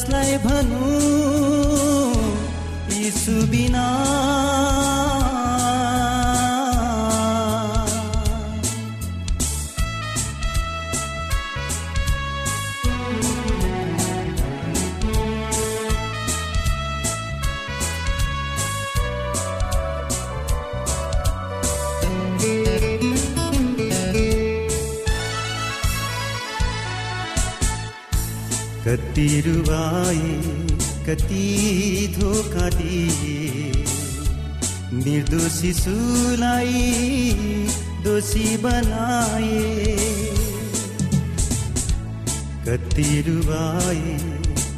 कसलाई भनु यीशु बिना कति रुवाए कति धोका दिए निर्दोष शिशुलाई दोषी बनाए कति रुवाए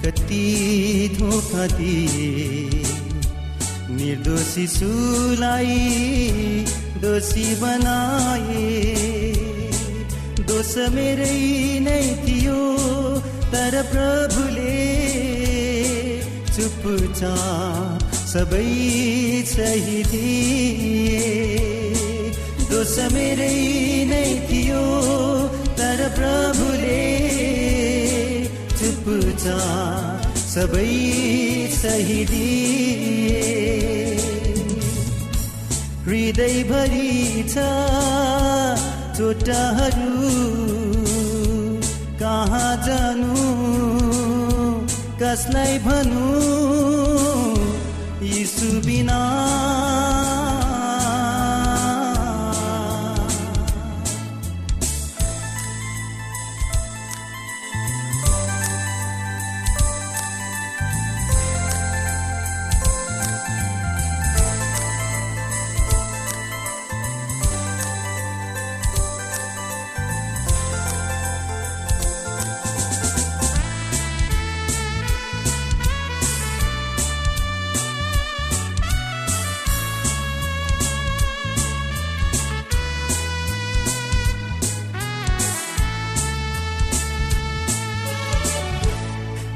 कति धोका दिए निर्दोष शिशुलाई दोषी बनाए दोष मेरै नै थियो तर प्रभुले चुपचा सबै सही दिए दोष मेरै नै थियो तर प्रभुले चुपचा सबै सही दिए हृदयभरि छ चोटाहरू कहाँ जानु कसलाई भनु यीशु बिना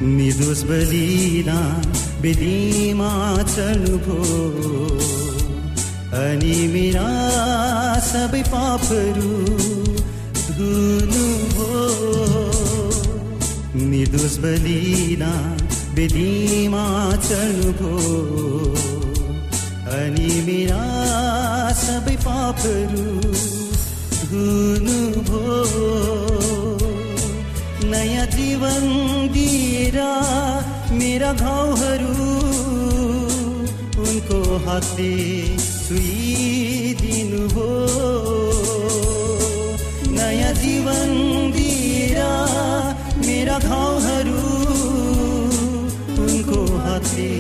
නිදුස්බලීනා බෙදීමාචනුභෝ අනිමිනා සබි පාපරු දුනුභෝ නිදුස්බලීනා බෙදීමාචනුභෝ අනිමිනා සබි පාපරු දුනුභෝ නයදිවන් मेरा मेरा घाउहरू उनको हातले छुइदिनु हो। नयाँ जीवन दिएर मेरा घाउहरू उनको हातले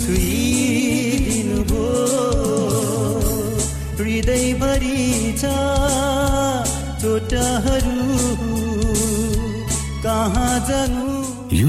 छुइदिनु हो। हृदयभरि छ चोटहरू कहाँ जानु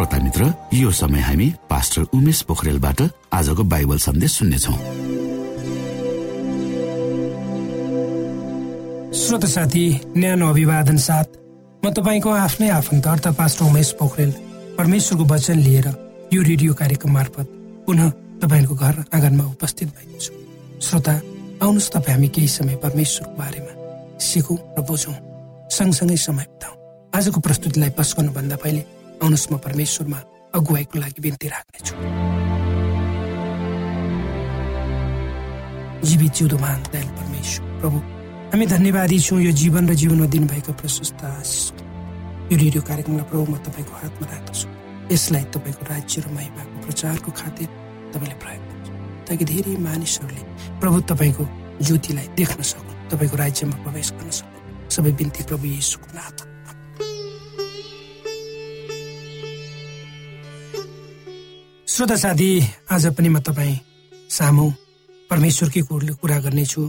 श्रोता मित्र यो समय हामी पास्टर उमेश पोखरेलबाट आजको बाइबल सन्देश सुन्नेछौ। श्रोत साथी न्यानो अभिवादन साथ म तपाईँको आफ्नै आफन्त अर्थ पास्टर उमेश पोखरेल परमेश्वरको वचन लिएर यो रेडियो कार्यक्रम मार्फत पुनः तपाईँको घर आँगनमा उपस्थित भएको छु श्रोता आउनुहोस् तपाईँ हामी केही समय परमेश्वरको बारेमा सिकौँ र बुझौँ। सँगसँगै समय बिताउँ। आजको प्रस्तुतिलाई पस्कनुभन्दा पहिले आउनुहोस् म परमेश्वरमा अगुवाईको लागि बिन्ती राख्नेछु। जीवित जिउँदो महान दयालु परमेश्वर प्रभु हामी धन्यवादी छौँ यो जीवन र जीवनमा दिनुभएको प्रशस्त यो रेडियो कार्यक्रमलाई प्रभु म तपाईँको हातमा राख्दछु। यसलाई तपाईँको राज्य र महिमाको प्रचारको खातिर तपाईँले प्रयोग गर्छु ताकि धेरै मानिसहरूले प्रभु तपाईँको ज्योतिलाई देख्न सकुन् तपाईँको राज्यमा प्रवेश गर्न सकुन्। सबै बिन्ती प्रभु यीशुको नाममा। श्रोता साथी आज पनि म तपाईँ सामु परमेश्वरकै कुरा गर्नेछु।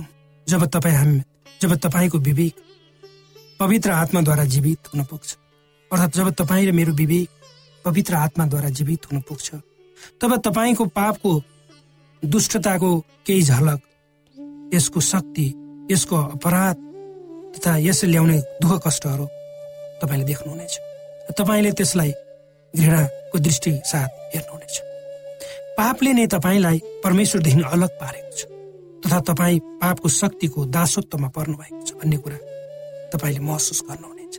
जब तपाईँ हामी जब तपाईँको विवेक पवित्र आत्माद्वारा जीवित हुन पुग्छ। अर्थात् जब तपाईँ र मेरो विवेक पवित्र आत्माद्वारा जीवित हुन पुग्छ। तब तपाईँको पापको दुष्टताको केही झलक यसको शक्ति यसको अपराध तथा यसले ल्याउने दुःख कष्टहरू तपाईँले देख्नुहुनेछ। तपाईँले त्यसलाई घृणाको दृष्टि साथ हेर्नुहुनेछ। पापले नै तपाईँलाई परमेश्वरदेखि अलग पारेको छ तथा तपाईँ पापको शक्तिको दासत्वमा पर्नु भएको छ भन्ने कुरा तपाईँले महसुस गर्नुहुनेछ।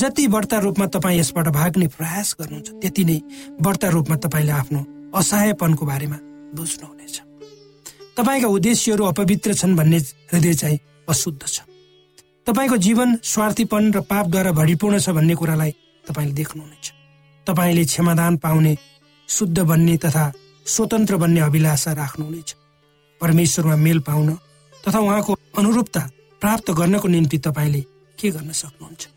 जति बढ्ता रूपमा तपाईँ यसबाट भाग्ने प्रयास गर्नुहुन्छ त्यति नै बढ्ता रूपमा तपाईँले आफ्नो असहायपनको बारेमा बुझ्नुहुनेछ। तपाईँका उद्देश्यहरू अपवित्र छन् भन्ने हृदय चाहिँ अशुद्ध छ। तपाईँको जीवन स्वार्थीपन र पापद्वारा भरिपूर्ण छ भन्ने कुरालाई तपाईँले देख्नुहुनेछ। तपाईँले क्षमादान पाउने शुद्ध बन्ने तथा स्वतन्त्र बन्ने अभिलाषा राख्नुहुनेछ परमेश्वरमा मेल पाउन तथा उहाँको अनुरूपता प्राप्त गर्नको निम्ति तपाईँले के गर्न सक्नुहुन्छ?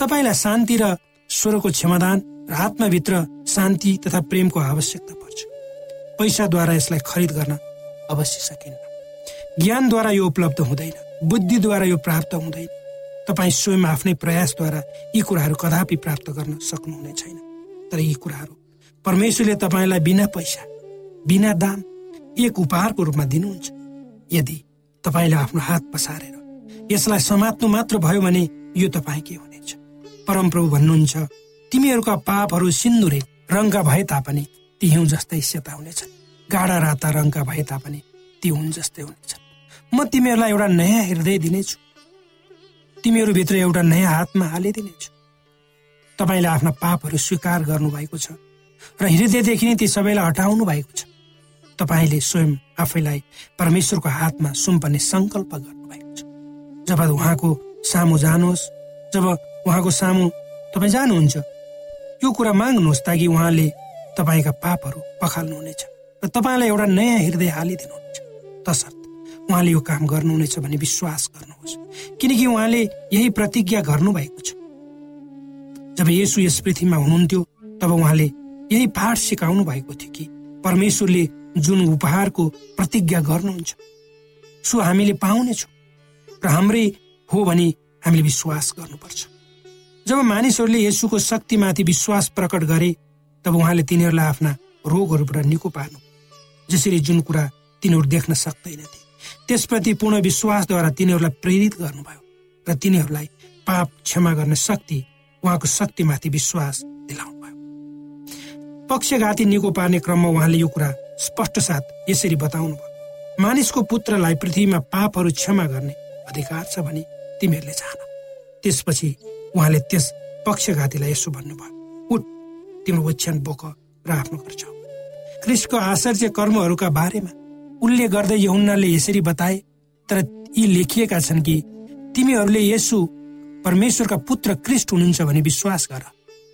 तपाईँलाई शान्ति र स्वरको क्षमादान र आत्माभित्र शान्ति तथा प्रेमको आवश्यकता पर्छ। पैसाद्वारा यसलाई खरिद गर्न अवश्य सकिन्न। ज्ञानद्वारा यो उपलब्ध हुँदैन। बुद्धिद्वारा यो प्राप्त हुँदैन। तपाईँ स्वयं आफ्नै प्रयासद्वारा यी कुराहरू कदापि प्राप्त गर्न सक्नुहुने छैन। तर यी कुराहरू परमेश्वरले तपाईँलाई बिना पैसा बिना दाम एक उपहारको रूपमा दिनुहुन्छ। यदि तपाईँले आफ्नो हात पसारेर यसलाई समात्नु मात्र भयो भने यो तपाईँकै हुनेछ? परमप्रभु भन्नुहुन्छ तिमीहरूका पापहरू सिन्दुरे रङका भए तापनि ती हिउँ जस्तै सेता हुनेछन्। गाडा राता रङका भए तापनि ती हुन् जस्तै हुनेछन्। म तिमीहरूलाई एउटा नयाँ हृदय दिनेछु। तिमीहरूभित्र एउटा नयाँ हातमा हालिदिनेछु। तपाईँले आफ्ना पापहरू स्वीकार गर्नुभएको छ। र हृदयदेखि नै ती सबैलाई हटाउनु भएको छ। तपाईँले स्वयं आफैलाई परमेश्वरको हातमा सुम्पने सङ्कल्प गर्नुभएको छ। जब उहाँको सामु जानुहोस् जब उहाँको सामु तपाईँ जानुहुन्छ यो कुरा माग्नुहोस् ताकि उहाँले तपाईँका पापहरू पखाल्नुहुनेछ र तपाईँलाई एउटा नयाँ हृदय हालिदिनुहुनेछ। तसर्थ उहाँले यो काम गर्नुहुनेछ भन्ने विश्वास गर्नुहोस्। किनकि उहाँले यही प्रतिज्ञा गर्नुभएको छ। जब यसु यस पृथ्वीमा हुनुहुन्थ्यो तब उहाँले यही पाठ सिकाउनु भएको थियो कि परमेश्वरले जुन उपहारको प्रतिज्ञा गर्नुहुन्छ सो हामीले पाउनेछौँ र हाम्रै हो भने हामीले विश्वास गर्नुपर्छ। जब मानिसहरूले यसुको शक्तिमाथि विश्वास प्रकट गरे तब उहाँले तिनीहरूलाई आफ्ना रोगहरूबाट निको पार्नु जसरी जुन कुरा तिनीहरू देख्न सक्दैनथे। त्यसप्रति पूर्ण विश्वासद्वारा तिनीहरूलाई प्रेरित गर्नुभयो र तिनीहरूलाई पाप क्षमा गर्ने शक्ति उहाँको शक्तिमाथि विश्वास पक्षघाती निको पार्ने क्रममा उहाँले यो कुरा स्पष्ट साथ यसरी बताउनु भयो मानिसको पुत्रलाई पृथ्वीमा पापहरू क्षमा गर्ने अधिकार छ भने तिमीहरूले जान। त्यसपछि उहाँले त्यस पक्षघातीलाई यसो भन्नुभयो उठ तिम्रो ओछ्यान बोक र आफ्नो घर जाऊ क्रिस्टको आश्चर्य कर्महरूका बारेमा उल्लेख गर्दै यहुन्नाले यसरी बताए तर यी लेखिएका छन् कि तिमीहरूले यसु परमेश्वरका पुत्र क्रिस्ट हुनुहुन्छ भने विश्वास गर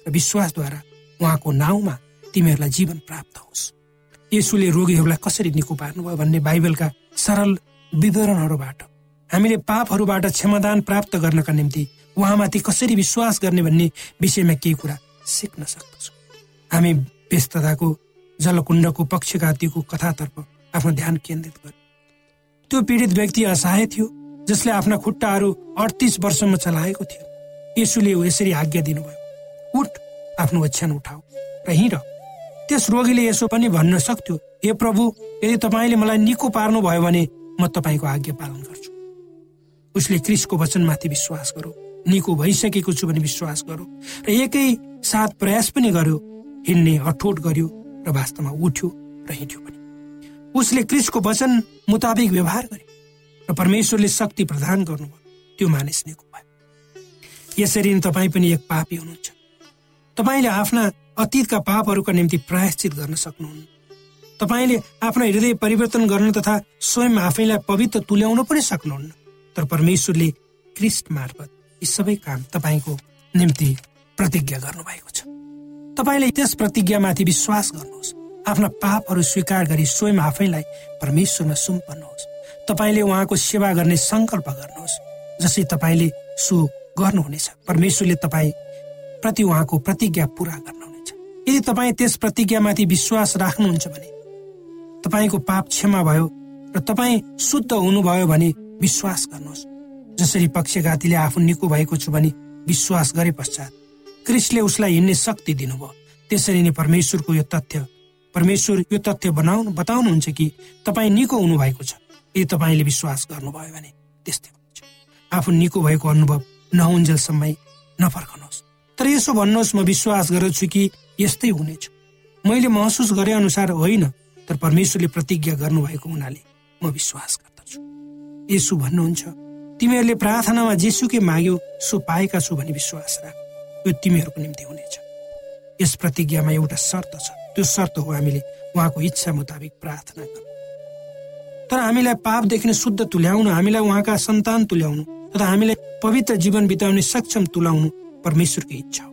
र विश्वासद्वारा उहाँको नाउँमा तिमीहरूलाई जीवन प्राप्त होस्। यसुले रोगीहरूलाई कसरी निको पार्नुभयो भन्ने बाइबलका सरल विवरणहरूबाट हामीले पापहरूबाट क्षमादान प्राप्त गर्नका निम्ति उहाँमाथि कसरी विश्वास गर्ने भन्ने विषयमा केही कुरा सिक्न सक्दछौँ। हामी व्यस्तताको जलकुण्डको पक्षघातीको कथातर्फ आफ्नो ध्यान केन्द्रित गर्यो। त्यो पीडित व्यक्ति असहाय थियो जसले आफ्ना खुट्टाहरू अडतिस वर्षमा चलाएको थियो। यसुले यसरी आज्ञा दिनुभयो उठ आफ्नो ओछ्यान उठाऊ र हिँड। त्यस रोगीले यसो पनि भन्न सक्थ्यो हे प्रभु यदि तपाईँले मलाई निको पार्नुभयो भने म तपाईँको आज्ञा पालन गर्छु। उसले क्रिसको वचनमाथि विश्वास गरौँ निको भइसकेको छु भने विश्वास गरौँ र एकै साथ प्रयास पनि गर्यो। हिँड्ने अठोट गर्यो र वास्तवमा उठ्यो र हिँड्यो पनि। उसले क्रिसको वचन मुताबिक व्यवहार गर्यो र परमेश्वरले शक्ति प्रदान गर्नुभयो। त्यो मानिस निको भयो। यसरी नै तपाईँ पनि एक पापी हुनुहुन्छ। तपाईँले आफ्ना अतीतका पापहरूका निम्ति प्रायश्चित गर्न सक्नुहुन्न। तपाईँले आफ्नो हृदय परिवर्तन गर्न तथा स्वयं आफैलाई पवित्र तुल्याउन पनि सक्नुहुन्न। तर परमेश्वरले क्रिस्ट मार्फत यी सबै काम तपाईँको निम्ति प्रतिज्ञा गर्नुभएको छ। तपाईँले त्यस प्रतिज्ञामाथि विश्वास गर्नुहोस्। आफ्ना पापहरू स्वीकार गरी स्वयं आफैलाई परमेश्वरमा सुम्पन्नुहोस् तपाईँले उहाँको सेवा गर्ने सङ्कल्प गर्नुहोस् जसै तपाईँले सो गर्नुहुनेछ। परमेश्वरले तपाईँ प्रति उहाँको प्रतिज्ञा पुरा गर्नुहुनेछ यदि तपाईँ त्यस प्रतिज्ञामाथि विश्वास राख्नुहुन्छ भने तपाईँको पाप क्षमा भयो र तपाईँ शुद्ध हुनुभयो भने विश्वास गर्नुहोस्। जसरी पक्षघातीले आफू निको भएको छु भने विश्वास गरे पश्चात क्रिस्टले उसलाई हिँड्ने शक्ति दिनुभयो। त्यसरी नै परमेश्वरको यो तथ्य परमेश्वर यो तथ्य बनाउनु बताउनुहुन्छ कि तपाईँ निको हुनुभएको छ। यदि तपाईँले विश्वास गर्नुभयो भने त्यस्तै हुन्छ। आफू निको भएको अनुभव नहुन्जेलसम्म नफर्कनुहोस्। तर यसो भन्नुहोस् म विश्वास गर्छु कि यस्तै हुनेछ मैले महसुस गरे अनुसार होइन तर परमेश्वरले प्रतिज्ञा गर्नुभएको हुनाले म विश्वास गर्दछु। यसो भन्नुहुन्छ तिमीहरूले प्रार्थनामा जेसुकै माग्यो सो पाएका छु भनी विश्वास राख। यो तिमीहरूको निम्ति हुनेछ यस प्रतिज्ञामा एउटा शर्त छ। त्यो शर्त हो हामीले उहाँको इच्छा मुताबिक प्रार्थना गर्नु। तर हामीलाई पापदेखि नै शुद्ध तुल्याउनु हामीलाई उहाँका सन्तान तुल्याउनु तथा हामीलाई पवित्र जीवन बिताउने सक्षम तुलाउनु परमेश्वरको इच्छा हो।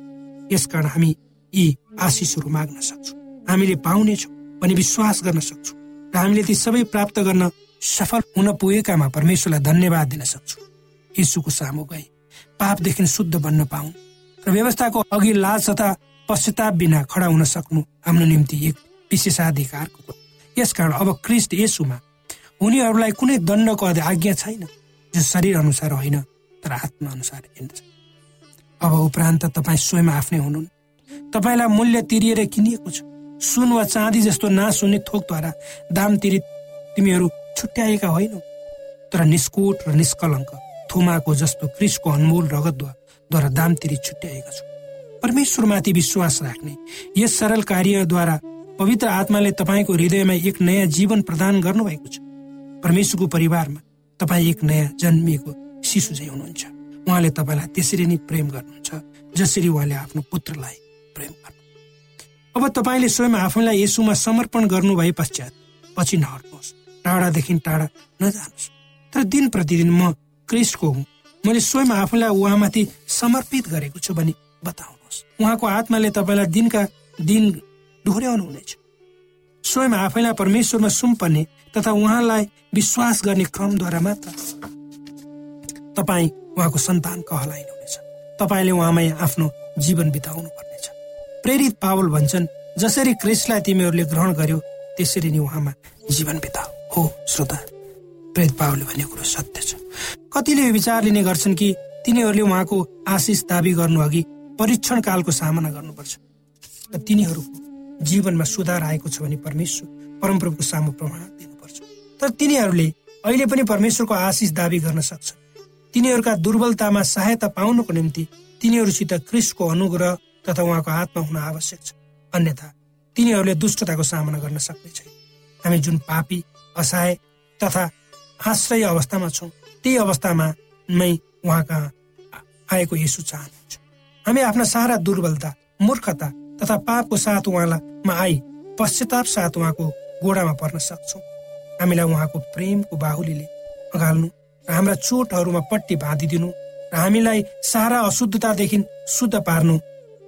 यसकारण हामी यी आशिषहरू माग्न सक्छौँ। हामीले पाउनेछौँ भने विश्वास गर्न सक्छौँ र हामीले ती सबै प्राप्त गर्न सफल हुन पुगेकामा परमेश्वरलाई धन्यवाद दिन सक्छौँ। यीशुको सामु गए पापदेखि शुद्ध बन्न पाउन् र व्यवस्थाको अघि लाज तथा पश्चाताप बिना खडा हुन सक्नु हाम्रो निम्ति एक विशेषाधिकारको यसकारण अब क्रिस्ट यसुमा उनीहरूलाई कुनै दण्डको आज्ञा छैन जो शरीर अनुसार होइन तर आत्मा अनुसार हिँड्छ अब उपरान्त तपाईँ स्वयं आफ्नै हुनुहुन् तपाईँलाई मूल्य तिरिएर किनिएको छ। सुन वा चाँदी जस्तो नाश हुने थोकद्वारा दाम तिरी तिमीहरू छुट्याएका होइनौ। तर निष्कोट र निष्कलङ्क थुमाको जस्तो क्रिसको अनमोल रगतद्वारा दाम तिरी छुट्याएका छौ। परमेश्वरमाथि विश्वास राख्ने यस सरल कार्यद्वारा पवित्र आत्माले तपाईँको हृदयमा एक नयाँ जीवन प्रदान गर्नुभएको छ। परमेश्वरको परिवारमा तपाईँ एक नयाँ जन्मिएको शिशु चाहिँ हुनुहुन्छ। उहाँले तपाईँलाई त्यसरी नै प्रेम गर्नुहुन्छ जसरी उहाँले आफ्नो पुत्रलाई प्रेम गर्नु। अब तपाईँले स्वयं आफूलाई यसुमा समर्पण गर्नु भए पश्चात पछि नहट्नुहोस् टाढादेखि टाढा नजानुहोस्। तर दिन प्रतिदिन म क्रिस्टको हुँ। मैले स्वयं आफूलाई उहाँमाथि समर्पित गरेको छु भने बताउनुहोस्। उहाँको आत्माले तपाईँलाई दिनका दिन डोर्याउनु हुनेछ। स्वयं आफैलाई परमेश्वरमा सुम्पर्ने तथा उहाँलाई विश्वास गर्ने क्रमद्वारा मात्र। तपाईँ उहाँको सन्तान कहलाइनुहुनेछ। तपाईँले उहाँमै आफ्नो जीवन बिताउनु पर्नेछ प्रेरित पावल भन्छन् जसरी क्रिस्टलाई तिमीहरूले ग्रहण गर्यो त्यसरी नै उहाँमा जीवन बिताऊ हो श्रोता प्रेरित पावलले भनेको कुरो सत्य छ। कतिले यो विचार लिने गर्छन् कि तिनीहरूले उहाँको आशिष दावी गर्नु अघि परीक्षण कालको सामना गर्नुपर्छ। र तिनीहरूको जीवनमा सुधार आएको छ भने परमेश्वर परमप्रभुको सामु प्रमाण दिनुपर्छ। तर तिनीहरूले अहिले पनि परमेश्वरको आशिष दावी गर्न सक्छ तिनीहरूका दुर्बलतामा सहायता पाउनको निम्ति तिनीहरूसित क्रिसको अनुग्रह तथा उहाँको आत्मा हुन आवश्यक छ। अन्यथा तिनीहरूले दुष्टताको सामना गर्न सक्ने छैन हामी जुन पापी असहाय तथा आश्रय अवस्थामा छौँ त्यही अवस्थामा नै उहाँ कहाँ आएको यसो चाहनुहुन्छ। हामी आफ्ना सारा दुर्बलता मूर्खता तथा पापको साथ उहाँलाई आई पश्चाताप साथ उहाँको गोडामा पर्न सक्छौँ। हामीलाई उहाँको प्रेमको बाहुलीले अगाल्नु र हाम्रा चोटहरूमा पट्टी बाँधिदिनु र हामीलाई सारा अशुद्धतादेखि शुद्ध पार्नु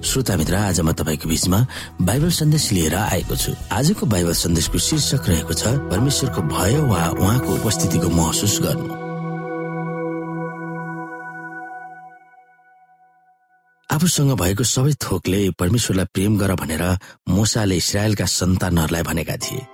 श्रोता मित्र आज म तपाईँको बिचमा बाइबल सन्देश लिएर आएको छु। आजको बाइबल सन्देशको शीर्षक रहेको छ परमेश्वरको भय वा उहाँको उपस्थितिको महसुस गर्नु। आफूसँग भएको सबै थोकले परमेश्वरलाई प्रेम गर भनेर मोसाले इसरायलका सन्तानहरूलाई भनेका थिए।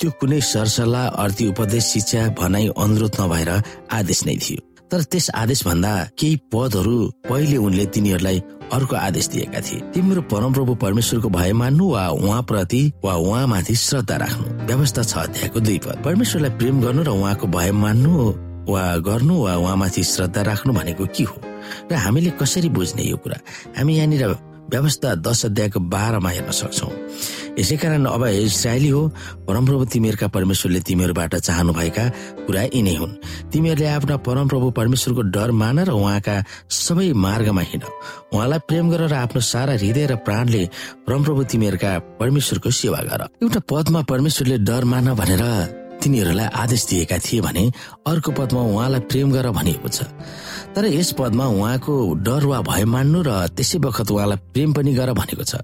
त्यो कुनै सरसल्लाह अर्थी उपदेश शिक्षा भनाई अनुरोध नभएर आदेश नै थियो। तर त्यस आदेश भन्दा केही पदहरू पहिले उनले तिनीहरूलाई अर्को आदेश दिएका थिए। तिम्रो परमप्रभु परमेश्वरको भय मान्नु वा उहाँप्रति वा उहाँमाथि श्रद्धा राख्नु। व्यवस्था छ अध्यायको दुई पद। परमेश्वरलाई प्रेम गर्नु र उहाँको भय मान्नु वा गर्नु वा उहाँमाथि श्रद्धा राख्नु भनेको के हो? र हामीले कसरी बुझ्ने यो कुरा? हामी यहाँनिर व्यवस्था दश अध्यायको बाह्रमा हेर्न सक्छौ। यसै कारण अब इसरायली हो। परमप्रभु तिमीहरूका परमेश्वरले तिमीहरूबाट चाहनुभएका कुरा यिनै हुन्। तिमीहरूले आफ्ना परमप्रभु परमेश्वरको डर मान र उहाँका सबै मार्गमा हिँड। उहाँलाई प्रेम गर र आफ्नो सारा हृदय र प्राणले परमप्रभु तिमीहरूका परमेश्वरको सेवा गर। एउटा पदमा परमेश्वरले डर मान भनेर तिनीहरूलाई आदेश दिएका थिए भने अर्को पदमा उहाँलाई प्रेम गर भनिएको छ। तर यस पदमा उहाँको डर वा भय मान्नु र त्यसै बखत उहाँलाई प्रेम पनि गर भनेको छ।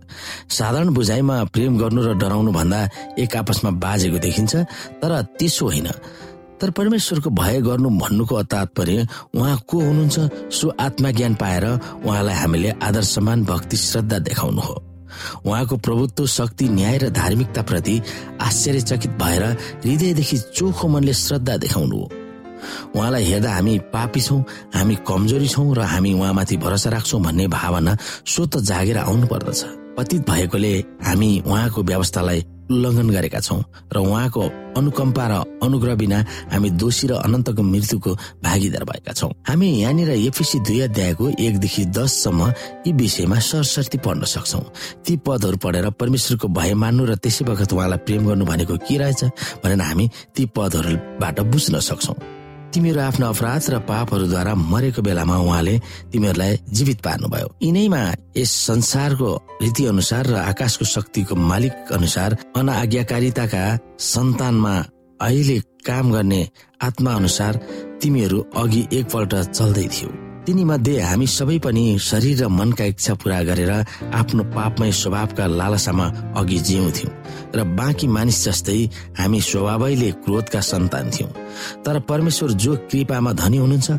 साधारण बुझाइमा प्रेम गर्नु र डराउनु भन्दा एक आपसमा बाजेको देखिन्छ तर त्यसो होइन। तर परमेश्वरको भय गर्नु भन्नुको तात्पर्य उहाँ को हुनुहुन्छ सो आत्मज्ञान पाएर उहाँलाई हामीले आदर सम्मान भक्ति श्रद्धा देखाउनु हो। उहाँको प्रभुत्व शक्ति न्याय र धार्मिकता प्रति आश्चर्यचकित भएर हृदयदेखि चोखो मनले श्रद्धा देखाउनु हो। उहाँलाई हेर्दा हामी पापी छौँ हामी कमजोरी छौँ र हामी उहाँमाथि भरोसा राख्छौँ भन्ने भावना स्वत जागेर आउनु पर्दछ पतित भएकोले हामी उहाँको व्यवस्थालाई उल्लङ्घन गरेका छौँ र उहाँको अनुकम्पा र अनुग्रह बिना हामी दोषी र अनन्तको मृत्युको भागीदार भएका छौँ। हामी यहाँनिर एफिसी दुई अध्यायको एकदेखि दससम्म यी विषयमा सरसर्ती पढ्न सक्छौ। ती पदहरू पढेर परमेश्वरको भय मान्नु र त्यसै बखत उहाँलाई प्रेम गर्नु भनेको के रहेछ भनेर हामी ती पदहरूबाट बुझ्न सक्छौ। तिमीहरू आफ्नो अपराध र पापहरूद्वारा मरेको बेलामा उहाँले तिमीहरूलाई जीवित पार्नुभयो। यिनैमा यस संसारको रीति अनुसार र आकाशको शक्तिको मालिक अनुसार अनआज्ञाकारिताका सन्तानमा अहिले काम गर्ने आत्मा अनुसार तिमीहरू अघि एकपल्ट चल्दै थियौ। तिनीमध्ये हामी सबै पनि शरीर र मनका इच्छा पूरा गरेर आफ्नो पापमय स्वभावका लालसामा अघि जिउँथ्यौँ र बाँकी मानिस जस्तै हामी स्वभावैले क्रोधका सन्तान थियौँ। तर परमेश्वर जो कृपामा धनी हुनुहुन्छ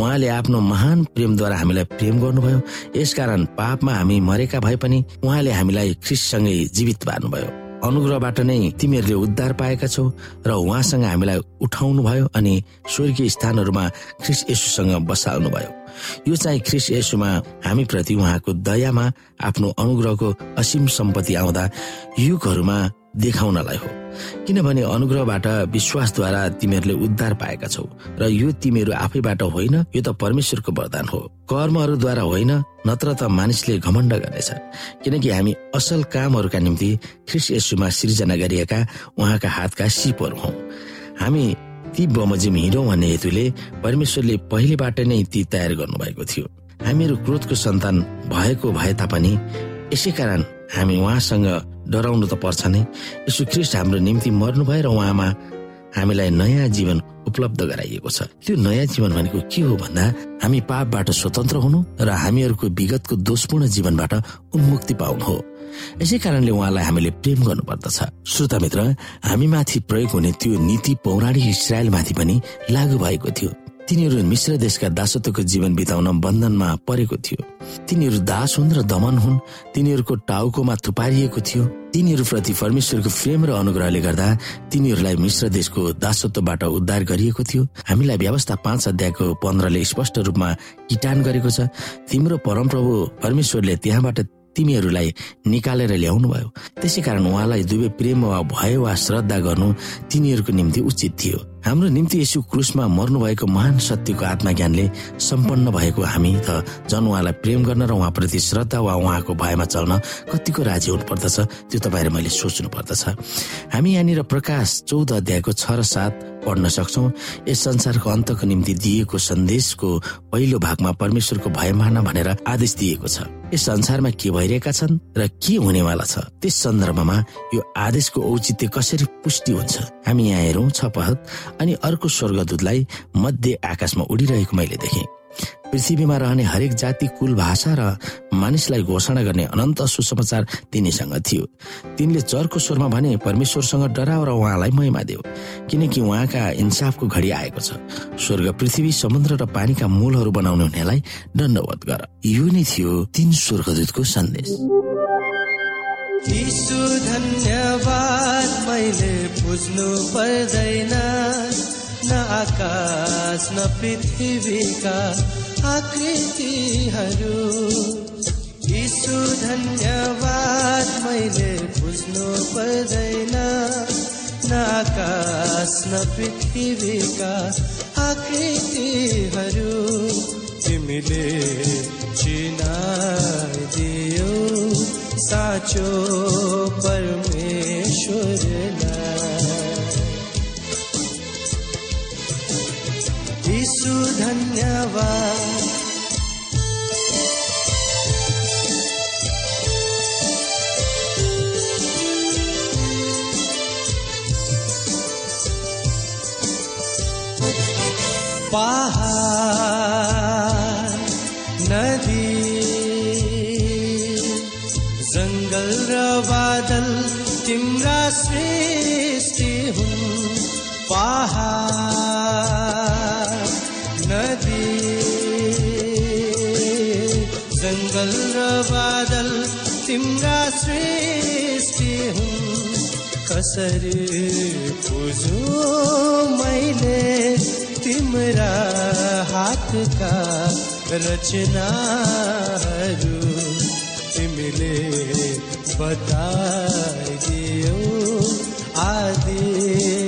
उहाँले आफ्नो महान प्रेमद्वारा हामीलाई प्रेम गर्नुभयो। यसकारण पापमा हामी मरेका भए पनि उहाँले हामीलाई ख्रिससँगै जीवित पार्नुभयो। अनुग्रहबाट नै तिमीहरूले उद्धार पाएका छौ र उहाँसँग हामीलाई उठाउनु भयो अनि स्वर्गीय स्थानहरूमा ख्रिस यसुसँग बसाल्नु भयो यो चाहिँ ख्रिस यसुमा हामी प्रति उहाँको दयामा आफ्नो अनुग्रहको असीम सम्पत्ति आउँदा युगहरूमा देखाउनलाई हो। किनभने अनुग्रहबाट विश्वासद्वारा तिमीहरूले उद्धार पाएका छौ र यो तिमीहरू आफैबाट होइन यो त परमेश्वरको वरदान हो। कर्महरूद्वारा होइन नत्र त मानिसले घमण्ड गर्नेछ। किनकि हामी असल कामहरूका निम्ति ख्रिस यसुमा सिर्जना गरिएका उहाँका हातका सिपहरू हौ। हामी ती बमोजिम हिँडौँ भन्ने हेतुले परमेश्वरले पहिलेबाट नै ती तयार गर्नुभएको थियो। हामीहरू क्रोधको सन्तान भएको भए तापनि यसै कारण हामी उहाँसँग डराउनु त पर्छ नै। यसो ख्रिस्ट हाम्रो निम्ति मर्नु भएर उहाँमा हामीलाई नयाँ जीवन उपलब्ध गराइएको छ। त्यो नयाँ जीवन भनेको के हो भन्दा हामी पापबाट स्वतन्त्र हुनु र हामीहरूको विगतको दोषपूर्ण जीवनबाट उन्मुक्ति पाउनु हो। यसै कारणले उहाँलाई हामीले प्रेम गर्नुपर्दछ। श्रोता मित्र हामीमाथि प्रयोग हुने त्यो नीति पौराणिक इसरायलमाथि पनि लागू भएको थियो। तिनीहरू मिश्र देशका दासत्वको जीवन बिताउन बन्धनमा परेको थियो। तिनीहरू दास हुन् र दमन हुन् तिनीहरूको टाउकोमा थुपारिएको थियो। तिनीहरूप्रति परमेश्वरको प्रेम र अनुग्रहले गर्दा तिनीहरूलाई मिश्र देशको दासत्वबाट उद्धार गरिएको थियो। हामीलाई व्यवस्था पाँच अध्यायको पन्ध्रले स्पष्ट रूपमा किटान गरेको छ। तिम्रो परमप्रभु परमेश्वरले त्यहाँबाट तिमीहरूलाई निकालेर ल्याउनु भयो। त्यसै कारण उहाँलाई दुवै प्रेम वा भय वा श्रद्धा गर्नु तिनीहरूको निम्ति उचित थियो। हाम्रो निम्ति यसो क्रुसमा मर्नु भएको महान सत्यको आत्मज्ञानले सम्पन्न भएको हामी त झन् उहाँलाई प्रेम गर्न र उहाँप्रति श्रद्धा वा उहाँको भयमा चल्न कतिको राजी हुनु पर्दछ त्यो तपाईँहरू मैले सोच्नु पर्दछ हामी यहाँनिर प्रकाश चौध अध्यायको छ र सात पढ्न सक्छौ। यस संसारको अन्तको निम्ति दिएको सन्देशको पहिलो भागमा परमेश्वरको भय मान भनेर आदेश दिएको छ। यस संसारमा के भइरहेका छन् र के हुनेवाला छ त्यस सन्दर्भमा यो आदेशको औचित्य कसरी पुष्टि हुन्छ? हामी यहाँ हेरौँ छपहत अनि अर्को स्वर्गदूतलाई मध्य आकाशमा उडिरहेको मैले देखेँ। पृथ्वीमा रहने हरेक जाति कुल भाषा र मानिसलाई घोषणा गर्ने अनन्त सुसमाचार तिनीसँग थियो। तिनले चर्को स्वरमा भने परमेश्वरसँग डराव र उहाँलाई महिमा देऊ किनकि उहाँका इन्साफको घडी आएको छ। स्वर्ग पृथ्वी समुद्र र पानीका मूलहरू बनाउने हुनेलाई दण्डवत गर। यो नै थियो तीन स्वर्गदूतको सन्देश। धन्यवाद मैले बुझ्नु पर्दैन। न आकाश न पृथ्वीका आकृतिहरू। यीशु धन्यवाद मैले बुझ्नु पर्दैन। न आकाश न पृथ्वीका आकृतिहरू। तिमीले चिनाइदियो साचो परमेश्वर परमेश्व धन्यवाद। पाहा सृष्टि हुन् पहाड नदी जङ्गल र बादल तिम्रा सृष्टि हुन् कसरी बुझु मैले तिम्रा हातका रचनाहरू तिमीले बताइदियो? आदि